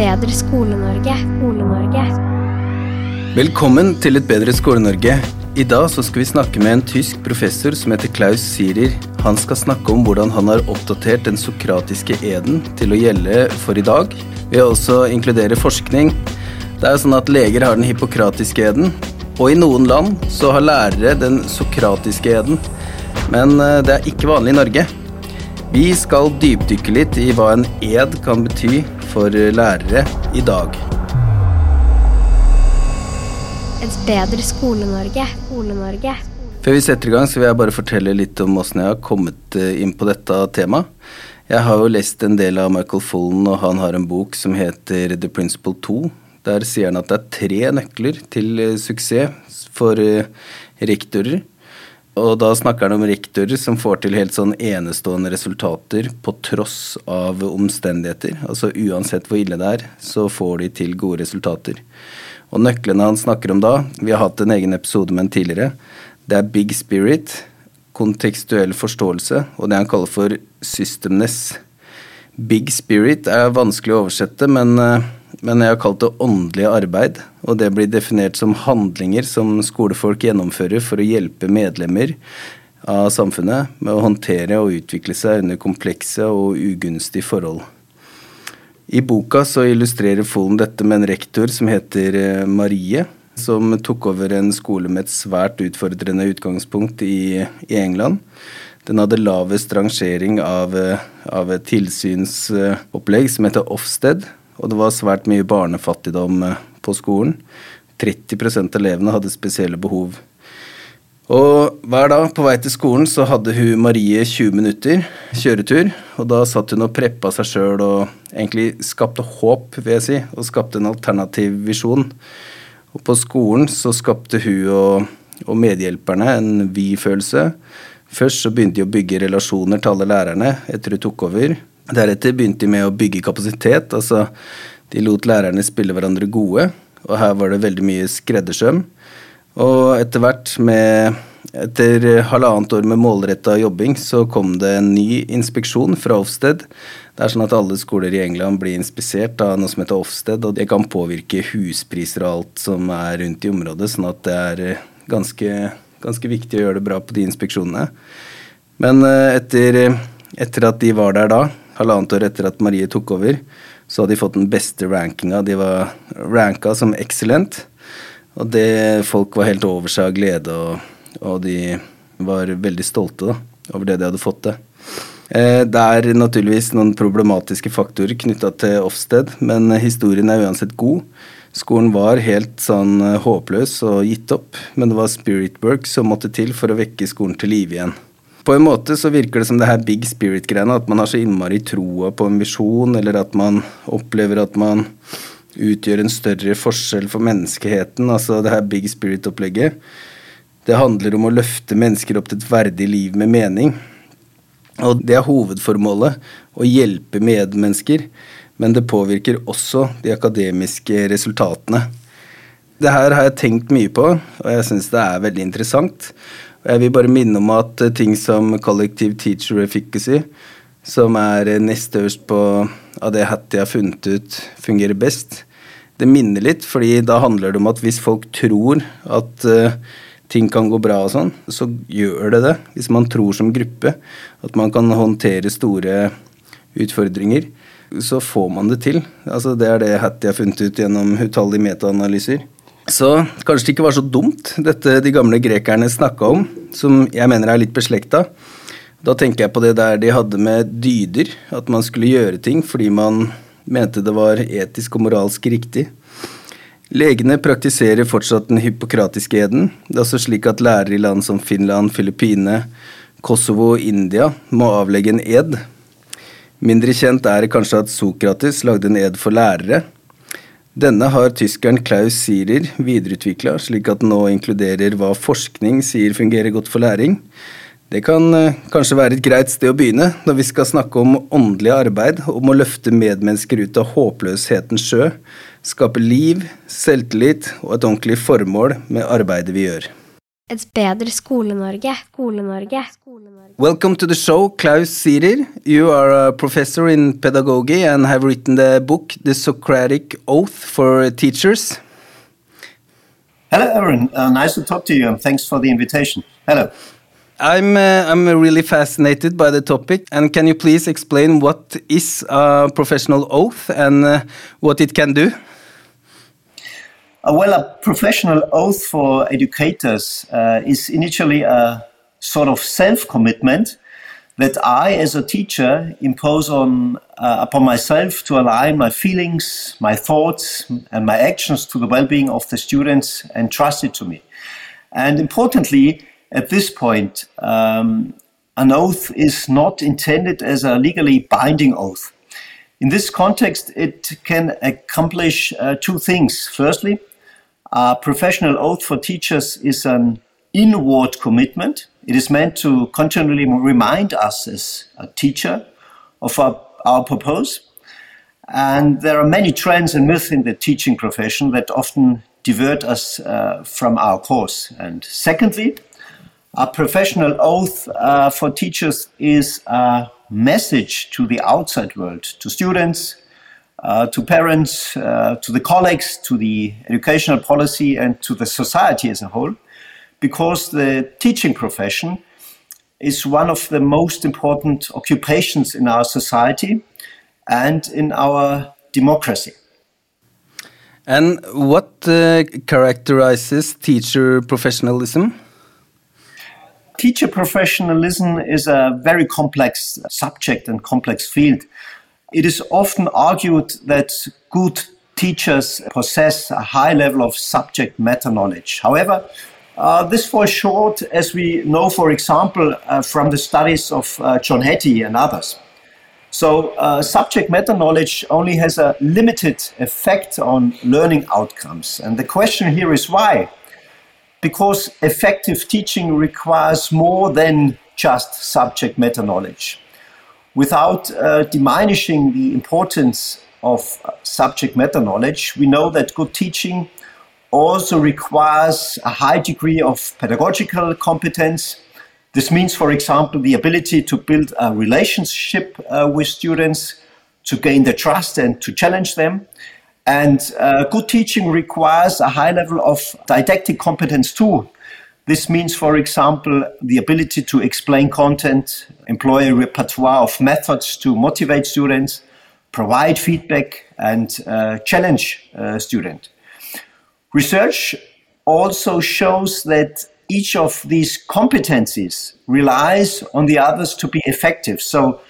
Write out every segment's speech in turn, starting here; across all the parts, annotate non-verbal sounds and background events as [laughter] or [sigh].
Bedre Skole-Norge. Skole-Norge. Velkommen til Et bedre Skole-Norge. I dag så skal vi snakke med en tysk professor som heter Klaus Sirer. Han skal snakke om hvordan han har oppdatert den sokratiske eden til å gjelde for i dag, ved å også inkludere forskning. Det er jo sånn at leger har den hippokratiske eden, og i noen land så har lærere den sokratiske eden. Men eh, det er ikke vanlig i Norge. Vi skal dypdykke litt i hva en ed kan bety for lærere i dag. Et bedre Skole-Norge. Skole-Norge. Før vi setter i gang, så vil jeg bare fortelle litt om åssen jeg har kommet eh, inn på dette temaet. Jeg har jo lest en del av Michael Fullen, og han har en bok som heter The Principle 2. Der sier han at det er tre nøkler til eh, suksess for eh, rektorer. Og da snakker han om rektorer som får til helt sånn enestående resultater på tross av omstendigheter. Altså uansett hvor ille det er, så får de til gode resultater. Og nøklene han snakker om da, vi har hatt en egen episode med en tidligere, det er big spirit, kontekstuell forståelse og det han kaller for systemness. Big spirit er vanskelig å oversette, men, eh, men jeg har kalt det åndelig arbeid. Og det blir definert som handlinger som skolefolk gjennomfører for å hjelpe medlemmer av samfunnet med å håndtere og utvikle seg under komplekse og ugunstige forhold. I boka så illustrerer Folen dette med en rektor som heter eh, Marie, som tok over en skole med et svært utfordrende utgangspunkt i, i England. Den hadde lavest rangering av, eh, av et tilsynsopplegg som heter Offsted, og det var svært mye barnefattigdom eh, på skolen. 30 av elevene hadde spesielle behov. Og hver dag på vei til skolen så hadde hun Marie 20 minutter kjøretur. Og da satt hun og preppa seg sjøl og egentlig skapte håp, vil jeg si. Og skapte en alternativ visjon. Og på skolen så skapte hun og, og medhjelperne en vi-følelse. Først så begynte de å bygge relasjoner til alle lærerne etter hun tok over. Deretter begynte de med å bygge kapasitet. Altså de lot lærerne spille hverandre gode. Og her var det veldig mye skreddersøm. Og etter hvert, med etter halvannet år med målretta jobbing, så kom det en ny inspeksjon fra Ofsted. Det er sånn at alle skoler i England blir inspisert av noe som heter Ofsted, og det kan påvirke huspriser og alt som er rundt i området, sånn at det er eh, ganske, ganske viktig å gjøre det bra på de inspeksjonene. Men eh, etter, etter at de var der da, halvannet år etter at Marie tok over, så hadde de fått den beste rankinga. De var ranka som excellent. Og det folk var helt over seg av glede, og, og de var veldig stolte da, over det de hadde fått til. Eh, det er naturligvis noen problematiske faktorer knytta til Offsted, men historien er uansett god. Skolen var helt sånn eh, håpløs og gitt opp, men det var spirit work som måtte til for å vekke skolen til live igjen. På en måte så virker det som det her big spirit-greiene, at man har så innmari troa på en visjon, eller at man opplever at man utgjør en større forskjell for menneskeheten, altså det her Big Spirit-opplegget. Det handler om å løfte mennesker opp til et verdig liv med mening. Og det er hovedformålet, å hjelpe medmennesker, men det påvirker også de akademiske resultatene. Det her har jeg tenkt mye på, og jeg syns det er veldig interessant. Jeg vil bare minne om at ting som collective teacher efficacy, som er nest øverst på av det Hattie har funnet ut fungerer best. Det minner litt, fordi da handler det om at hvis folk tror at uh, ting kan gå bra og sånn, så gjør det det. Hvis man tror som gruppe at man kan håndtere store utfordringer, så får man det til. Altså, det er det Hattie har funnet ut gjennom utallige metaanalyser. Så kanskje det ikke var så dumt, dette de gamle grekerne snakka om, som jeg mener er litt beslekta. Da tenker jeg på det der de hadde med dyder, at man skulle gjøre ting fordi man mente det var etisk og moralsk riktig. Legene praktiserer fortsatt den hypokratiske eden. Det er også slik at lærere i land som Finland, Filippinene, Kosovo og India må avlegge en ed. Mindre kjent er det kanskje at Sokrates lagde en ed for lærere. Denne har tyskeren Klaus Sierer videreutvikla, slik at den nå inkluderer hva forskning sier fungerer godt for læring. Det kan eh, kanskje være et greit sted å begynne når vi skal snakke om åndelig arbeid, om å løfte medmennesker ut av håpløshetens sjø, skape liv, selvtillit og et ordentlig formål med arbeidet vi gjør. Et bedre Skole-Norge. Skole-Norge. Welcome to the show, Klaus Zierer. You are a professor in pedagogy and have written the book The Socratic Oath for Teachers. Hello, Aaron. Uh, nice to talk to you, and thanks for the invitation. Hello. I'm uh, I'm really fascinated by the topic, and can you please explain what is a professional oath and uh, what it can do? Uh, well, a professional oath for educators uh, is initially a sort of self-commitment that I, as a teacher, impose on uh, upon myself to align my feelings, my thoughts, and my actions to the well-being of the students entrusted to me. And importantly, at this point, um, an oath is not intended as a legally binding oath. In this context, it can accomplish uh, two things. Firstly, a professional oath for teachers is an inward commitment. It is meant to continually remind us as a teacher of our, our purpose. And there are many trends and myths in the teaching profession that often divert us uh, from our course. And secondly, a professional oath uh, for teachers is a message to the outside world, to students, uh, to parents, uh, to the colleagues, to the educational policy, and to the society as a whole, because the teaching profession is one of the most important occupations in our society and in our democracy. And what uh, characterizes teacher professionalism? Teacher professionalism is a very complex subject and complex field. It is often argued that good teachers possess a high level of subject matter knowledge. However, uh, this falls short, as we know, for example, uh, from the studies of uh, John Hattie and others. So, uh, subject matter knowledge only has a limited effect on learning outcomes. And the question here is why? Because effective teaching requires more than just subject matter knowledge without uh, diminishing the importance of uh, subject matter knowledge, we know that good teaching also requires a high degree of pedagogical competence. This means, for example, the ability to build a relationship uh, with students, to gain their trust and to challenge them. And uh, good teaching requires a high level of didactic competence too. This means, for example, the ability to explain content, employ a repertoire of methods to motivate students, provide feedback, and uh, challenge uh, students. Research also shows that each of these competencies relies on the others to be effective. So,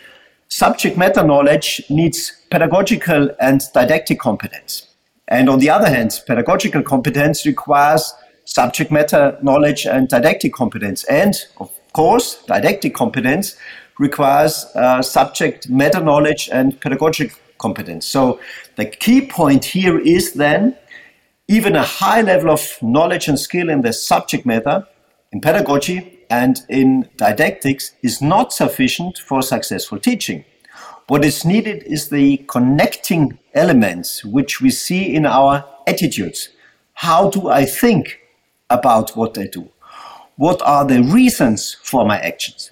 subject matter knowledge needs pedagogical and didactic competence. And on the other hand, pedagogical competence requires subject matter knowledge and didactic competence. And of course, didactic competence requires uh, subject matter knowledge and pedagogic competence. So the key point here is then even a high level of knowledge and skill in the subject matter, in pedagogy, and in didactics is not sufficient for successful teaching. What is needed is the connecting elements which we see in our attitudes. How do I think? about what I do. What are the reasons for my actions?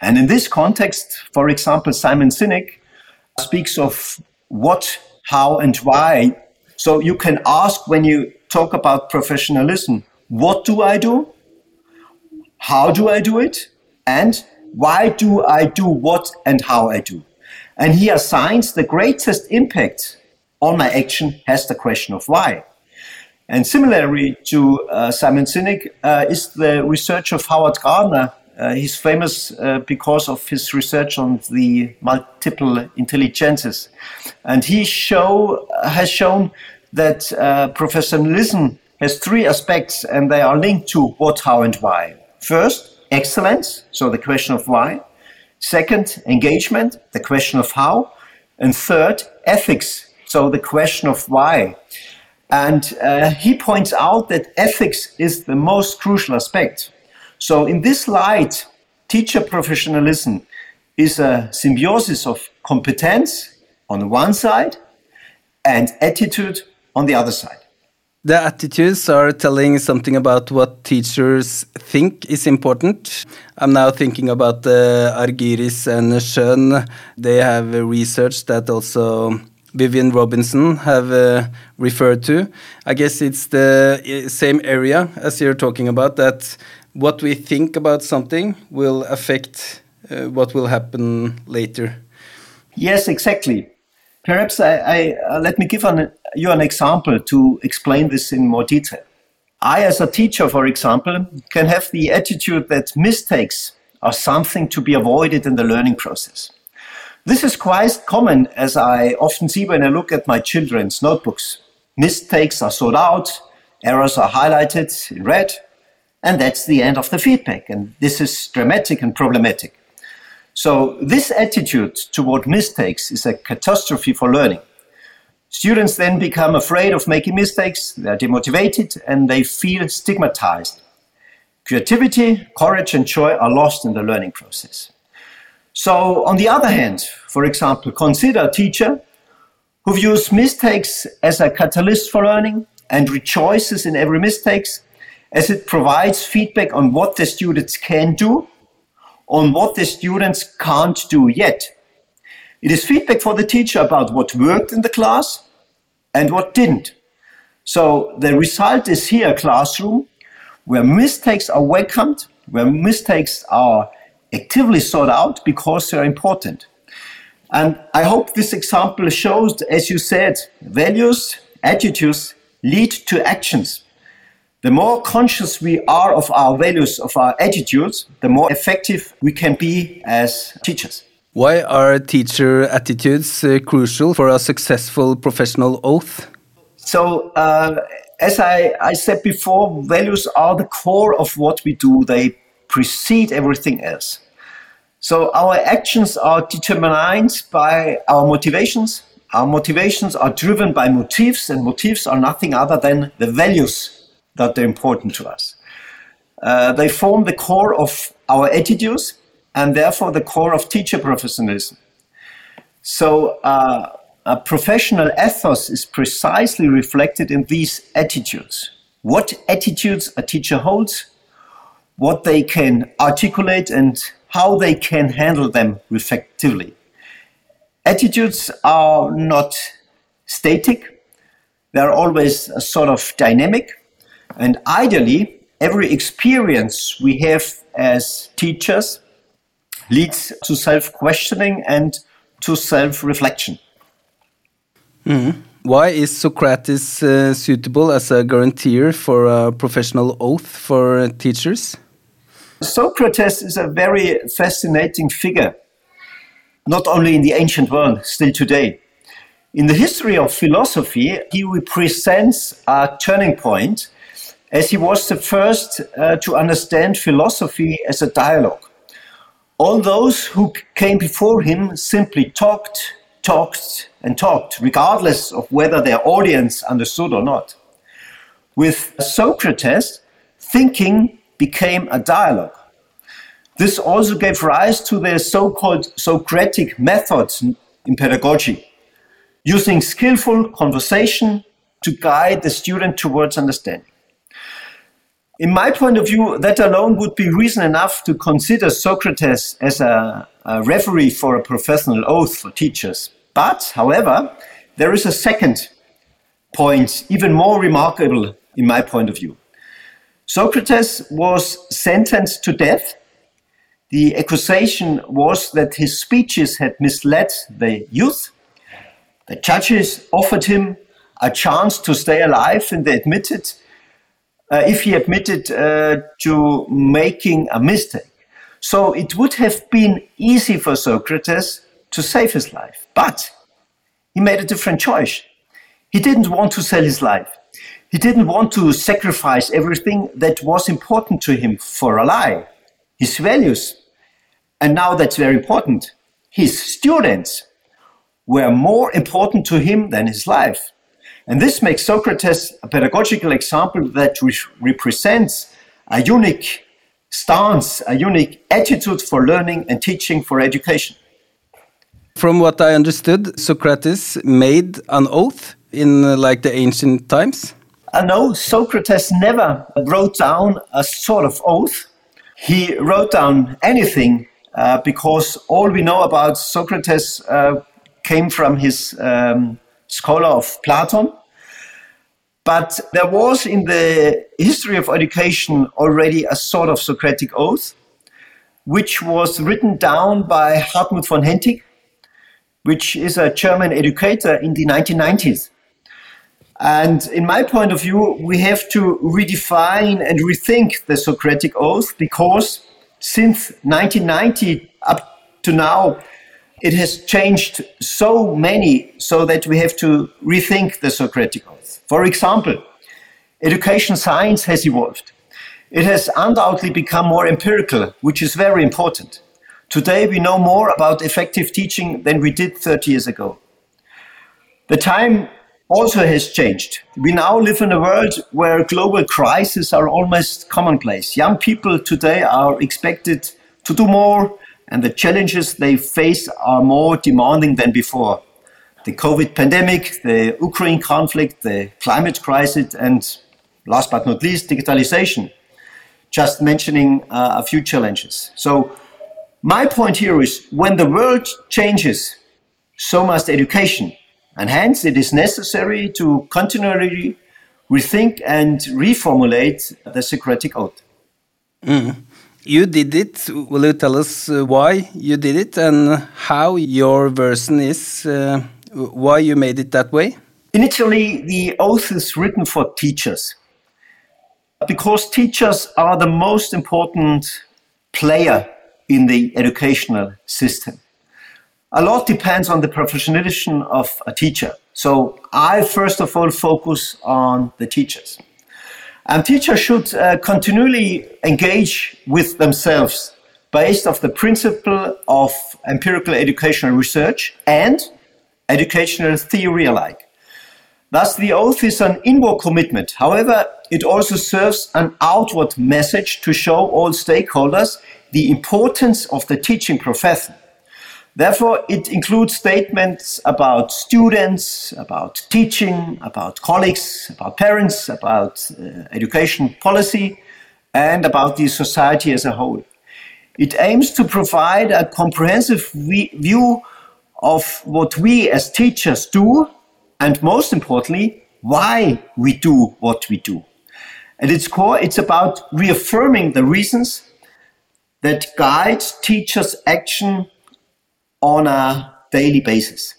And in this context, for example, Simon Sinek speaks of what, how, and why. So you can ask when you talk about professionalism, what do I do? How do I do it? And why do I do what and how I do? And he assigns the greatest impact on my action has the question of why. And similarly to uh, Simon Sinek uh, is the research of Howard Gardner. Uh, he's famous uh, because of his research on the multiple intelligences, and he show has shown that uh, professionalism has three aspects, and they are linked to what, how, and why. First, excellence. So the question of why. Second, engagement, the question of how. And third, ethics, so the question of why. And uh, he points out that ethics is the most crucial aspect. So, in this light, teacher professionalism is a symbiosis of competence on one side and attitude on the other side. The attitudes are telling something about what teachers think is important. I'm now thinking about uh, Argyris and Schön. They have research that also Vivian Robinson have uh, referred to. I guess it's the uh, same area as you're talking about that what we think about something will affect uh, what will happen later. Yes, exactly. Perhaps I, I uh, let me give an, you an example to explain this in more detail. I, as a teacher, for example, can have the attitude that mistakes are something to be avoided in the learning process. This is quite common as I often see when I look at my children's notebooks. Mistakes are sought out, errors are highlighted in red, and that's the end of the feedback. And this is dramatic and problematic. So, this attitude toward mistakes is a catastrophe for learning. Students then become afraid of making mistakes, they're demotivated, and they feel stigmatized. Creativity, courage, and joy are lost in the learning process. So, on the other hand, for example, consider a teacher who views mistakes as a catalyst for learning and rejoices in every mistake as it provides feedback on what the students can do, on what the students can't do yet. It is feedback for the teacher about what worked in the class and what didn't. So the result is here a classroom where mistakes are welcomed, where mistakes are actively sought out because they're important. And I hope this example shows, as you said, values, attitudes lead to actions. The more conscious we are of our values, of our attitudes, the more effective we can be as teachers. Why are teacher attitudes uh, crucial for a successful professional oath? So, uh, as I, I said before, values are the core of what we do. They precede everything else. So our actions are determined by our motivations. Our motivations are driven by motives, and motives are nothing other than the values that are important to us. Uh, they form the core of our attitudes and therefore the core of teacher professionalism. So uh, a professional ethos is precisely reflected in these attitudes. What attitudes a teacher holds, what they can articulate and how they can handle them effectively. Attitudes are not static, they're always a sort of dynamic, and ideally, every experience we have as teachers leads to self questioning and to self reflection. Mm. Why is Socrates uh, suitable as a guarantor for a professional oath for teachers? Socrates is a very fascinating figure, not only in the ancient world, still today. In the history of philosophy, he represents a turning point as he was the first uh, to understand philosophy as a dialogue. All those who came before him simply talked, talked, and talked, regardless of whether their audience understood or not. With Socrates, thinking became a dialogue. This also gave rise to the so called Socratic methods in pedagogy, using skillful conversation to guide the student towards understanding. In my point of view, that alone would be reason enough to consider Socrates as a, a referee for a professional oath for teachers. But, however, there is a second point, even more remarkable in my point of view. Socrates was sentenced to death. The accusation was that his speeches had misled the youth. The judges offered him a chance to stay alive, and they admitted, uh, if he admitted uh, to making a mistake. So it would have been easy for Socrates to save his life. But he made a different choice. He didn't want to sell his life. He didn't want to sacrifice everything that was important to him for a lie, his values. and now that's very important, his students were more important to him than his life. And this makes Socrates a pedagogical example that re- represents a unique stance, a unique attitude for learning and teaching for education. From what I understood, Socrates made an oath in uh, like the ancient times. I know Socrates never wrote down a sort of oath. He wrote down anything uh, because all we know about Socrates uh, came from his um, scholar of Platon. But there was in the history of education already a sort of Socratic oath, which was written down by Hartmut von Hentig, which is a German educator in the 1990s. And in my point of view, we have to redefine and rethink the Socratic oath because since 1990 up to now, it has changed so many so that we have to rethink the Socratic oath. For example, education science has evolved. It has undoubtedly become more empirical, which is very important. Today, we know more about effective teaching than we did 30 years ago. The time also has changed. We now live in a world where global crises are almost commonplace. Young people today are expected to do more, and the challenges they face are more demanding than before. The COVID pandemic, the Ukraine conflict, the climate crisis, and last but not least, digitalization. Just mentioning uh, a few challenges. So, my point here is when the world changes, so must education. And hence, it is necessary to continually rethink and reformulate the Socratic Oath. Mm. You did it. Will you tell us uh, why you did it and how your version is, uh, why you made it that way? Initially, the oath is written for teachers because teachers are the most important player in the educational system a lot depends on the professionalism of a teacher. So I first of all focus on the teachers. And teachers should uh, continually engage with themselves based on the principle of empirical educational research and educational theory alike. Thus, the oath is an inward commitment. However, it also serves an outward message to show all stakeholders the importance of the teaching profession. Therefore, it includes statements about students, about teaching, about colleagues, about parents, about uh, education policy, and about the society as a whole. It aims to provide a comprehensive view of what we as teachers do, and most importantly, why we do what we do. At its core, it's about reaffirming the reasons that guide teachers' action on a daily basis.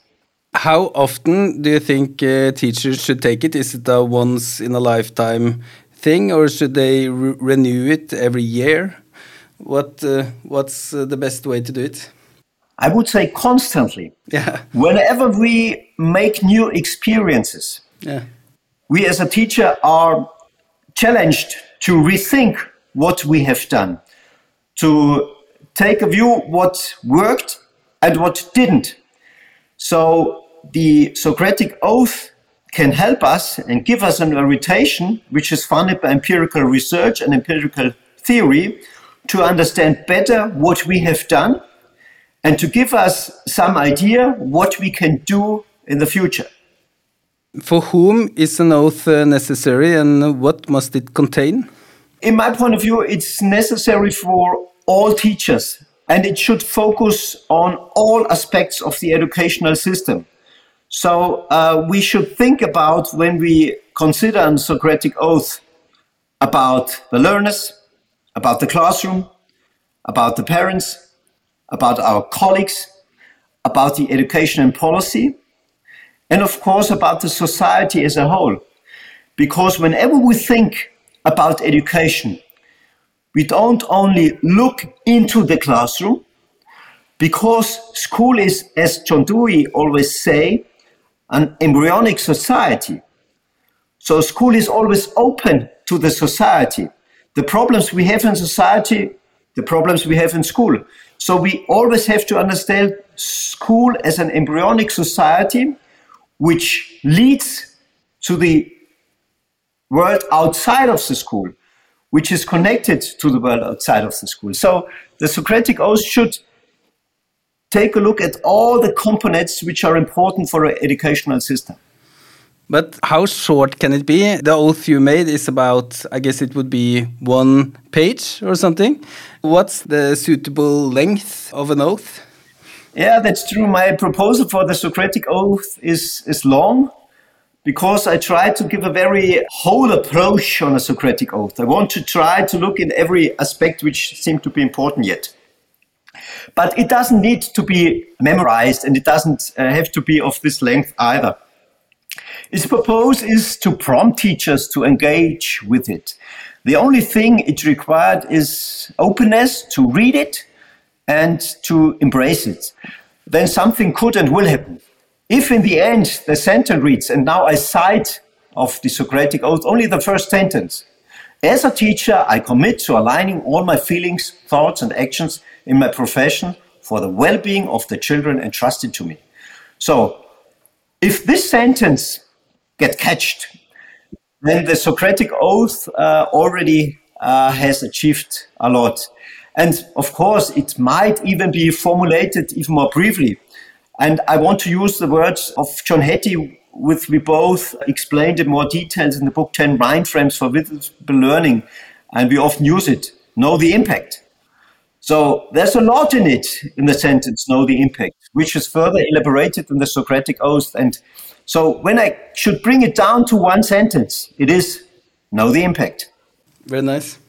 How often do you think uh, teachers should take it? Is it a once in a lifetime thing, or should they re renew it every year? What uh, What's uh, the best way to do it? I would say constantly. Yeah. Whenever we make new experiences, yeah. we as a teacher are challenged to rethink what we have done, to take a view what worked and what didn't. So the Socratic oath can help us and give us an orientation, which is funded by empirical research and empirical theory, to understand better what we have done and to give us some idea what we can do in the future. For whom is an oath uh, necessary and what must it contain? In my point of view, it's necessary for all teachers and it should focus on all aspects of the educational system. So uh, we should think about when we consider a Socratic oath about the learners, about the classroom, about the parents, about our colleagues, about the education and policy, and of course about the society as a whole. Because whenever we think about education, we don't only look into the classroom, because school is, as John Dewey always say, an embryonic society. So school is always open to the society. The problems we have in society the problems we have in school. So we always have to understand school as an embryonic society which leads to the world outside of the school, which is connected to the world outside of the school. So the Socratic Oath should take a look at all the components which are important for an educational system. But how short can it be? The oath you made is about, I guess it would be one page or something. What's the suitable length of an oath? Yeah, that's true. My proposal for the Socratic oath is, is long because I try to give a very whole approach on a Socratic oath. I want to try to look in every aspect which seemed to be important yet. But it doesn't need to be memorized and it doesn't uh, have to be of this length either. Its purpose is to prompt teachers to engage with it. The only thing it required is openness to read it and to embrace it. Then something could and will happen. If in the end the sentence reads, and now I cite of the Socratic Oath only the first sentence. As a teacher, I commit to aligning all my feelings, thoughts, and actions in my profession for the well being of the children entrusted to me. So, if this sentence get catched, then the Socratic oath uh, already uh, has achieved a lot. And of course, it might even be formulated even more briefly. And I want to use the words of John Hattie, which we both explained in more details in the book 10 Mind Frames for Visible Learning. And we often use it know the impact. So there's a lot in it in the sentence, know the impact, which is further elaborated in the Socratic Oath. And so when I should bring it down to one sentence, it is know the impact. Very nice.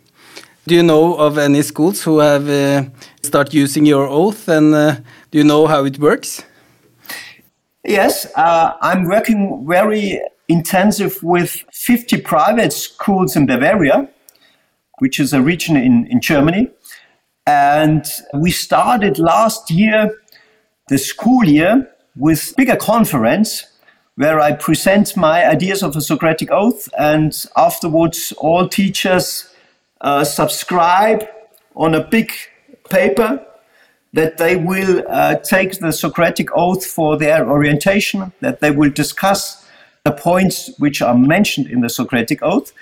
Do you know of any schools who have uh, start using your oath, and uh, do you know how it works? Yes, uh, I'm working very intensive with 50 private schools in Bavaria, which is a region in, in Germany. And we started last year, the school year, with bigger conference where I present my ideas of a Socratic oath, and afterwards all teachers uh, subscribe on a big paper that they will uh, take the Socratic oath for their orientation, that they will discuss the points which are mentioned in the Socratic oath.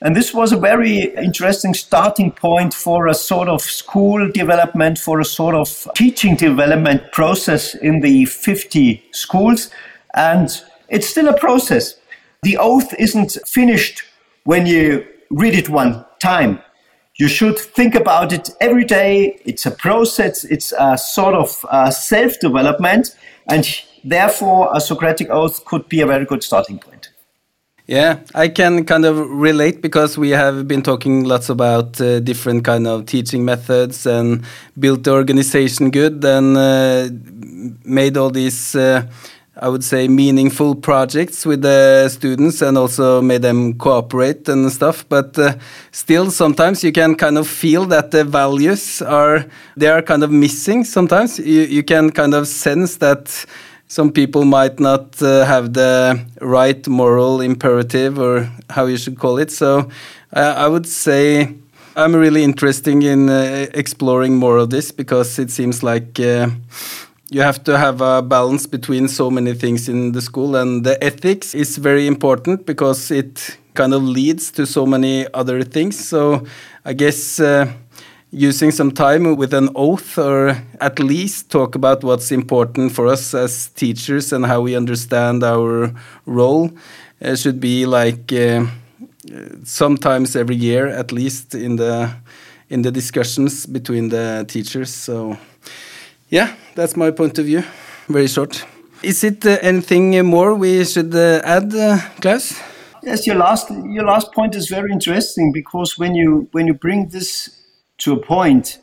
And this was a very interesting starting point for a sort of school development, for a sort of teaching development process in the 50 schools. And it's still a process. The oath isn't finished when you read it one time. You should think about it every day. It's a process, it's a sort of uh, self development, and therefore, a Socratic oath could be a very good starting point. Yeah, I can kind of relate because we have been talking lots about uh, different kind of teaching methods and built the organization good and uh, made all these uh, I would say, meaningful projects with the students and also made them cooperate and stuff. But uh, still, sometimes you can kind of feel that the values are they are kind of missing. Sometimes you you can kind of sense that some people might not uh, have the right moral imperative or how you should call it. So I would say. I'm really interested in uh, exploring more of this because it seems like uh, you have to have a balance between so many things in the school and the ethics is very important because it kind of leads to so many other things. So i guess uh, using some time with an oath or at least talk about what's important for us as teachers and how we understand our role. Should be like uh, sometimes every year at least in the in the discussions between the teachers. So yeah, that's my point of view. Very short. Is it uh, anything more we should uh, add, uh, Klaus? Yes, your last your last point is very interesting because when you when you bring this to a point,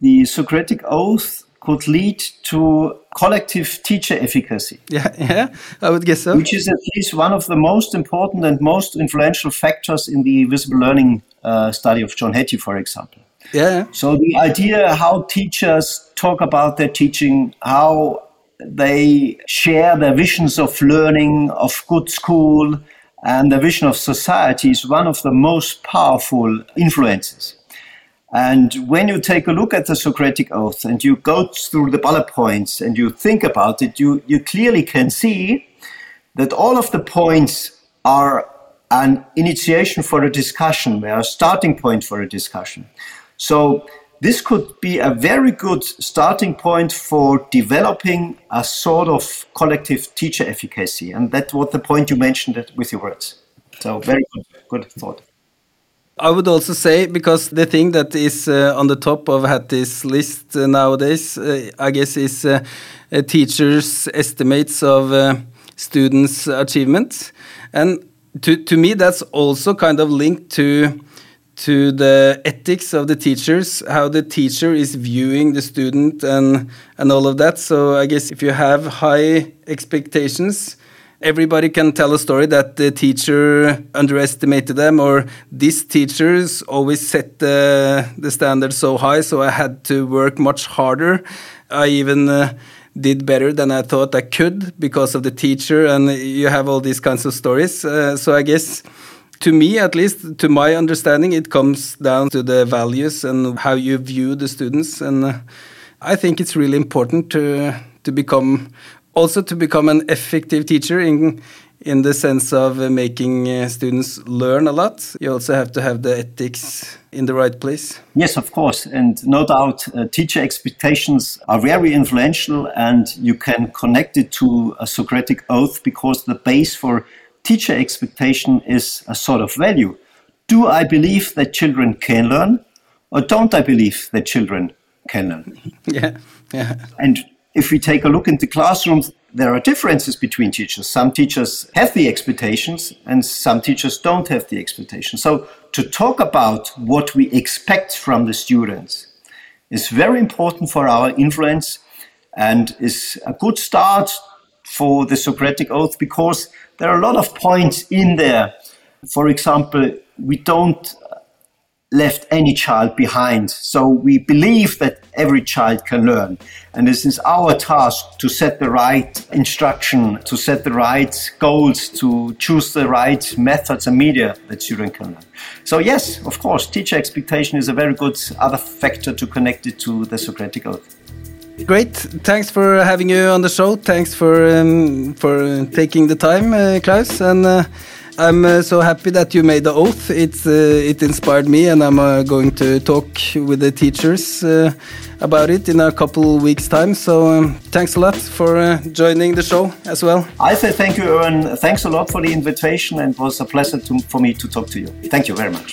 the Socratic oath could lead to collective teacher efficacy. Yeah, [laughs] yeah, I would guess so. Which is at least one of the most important and most influential factors in the visible learning uh, study of John Hattie, for example. Yeah. So the idea how teachers talk about their teaching, how they share their visions of learning, of good school, and the vision of society is one of the most powerful influences. And when you take a look at the Socratic Oath and you go through the bullet points and you think about it, you, you clearly can see that all of the points are an initiation for a discussion, they are a starting point for a discussion. So this could be a very good starting point for developing a sort of collective teacher efficacy. And that was the point you mentioned with your words. So very good, good thought. I would also say because the thing that is uh, on the top of Hattie's list uh, nowadays, uh, I guess, is uh, teachers' estimates of uh, students' achievements, and to to me that's also kind of linked to to the ethics of the teachers, how the teacher is viewing the student and and all of that. So I guess if you have high expectations everybody can tell a story that the teacher underestimated them or these teachers always set the, the standard so high so i had to work much harder i even uh, did better than i thought i could because of the teacher and you have all these kinds of stories uh, so i guess to me at least to my understanding it comes down to the values and how you view the students. And uh, i think it's really important to to become also to become an effective teacher in in the sense of uh, making uh, students learn a lot. You also have to have the ethics in the right place. Yes of course. And no doubt uh, teacher expectations are very influential and you can connect it to a socratic oath because the base for teacher expectation is a sort of value do i believe that children can learn or don't i believe that children can learn [laughs] yeah yeah and if we take a look into classrooms, there are differences between teachers. Some teachers have the expectations and some teachers don't have the expectations. So to talk about what we expect from the students is very important for our influence and is a good start for the Socratic Oath because there are a lot of points in there. For example, we don't left any child behind. So we believe that every child can learn. And this is our task to set the right instruction, to set the right goals, to choose the right methods and media that children can learn. So yes, of course, teacher expectation is a very good other factor to connect it to the Socratic Oath. Great. Thanks for having you on the show. Thanks for um, for taking the time, uh, Klaus. And uh, I'm uh, so happy that you made the oath. It's uh, it inspired me, and I'm uh, going to talk with the teachers uh, about it in a couple weeks' time. So um, thanks a lot for joining the show as well. I say thank you, Erwin. Thanks a lot for the invitation, and it was a pleasure to, for me to talk to you. Thank you very much.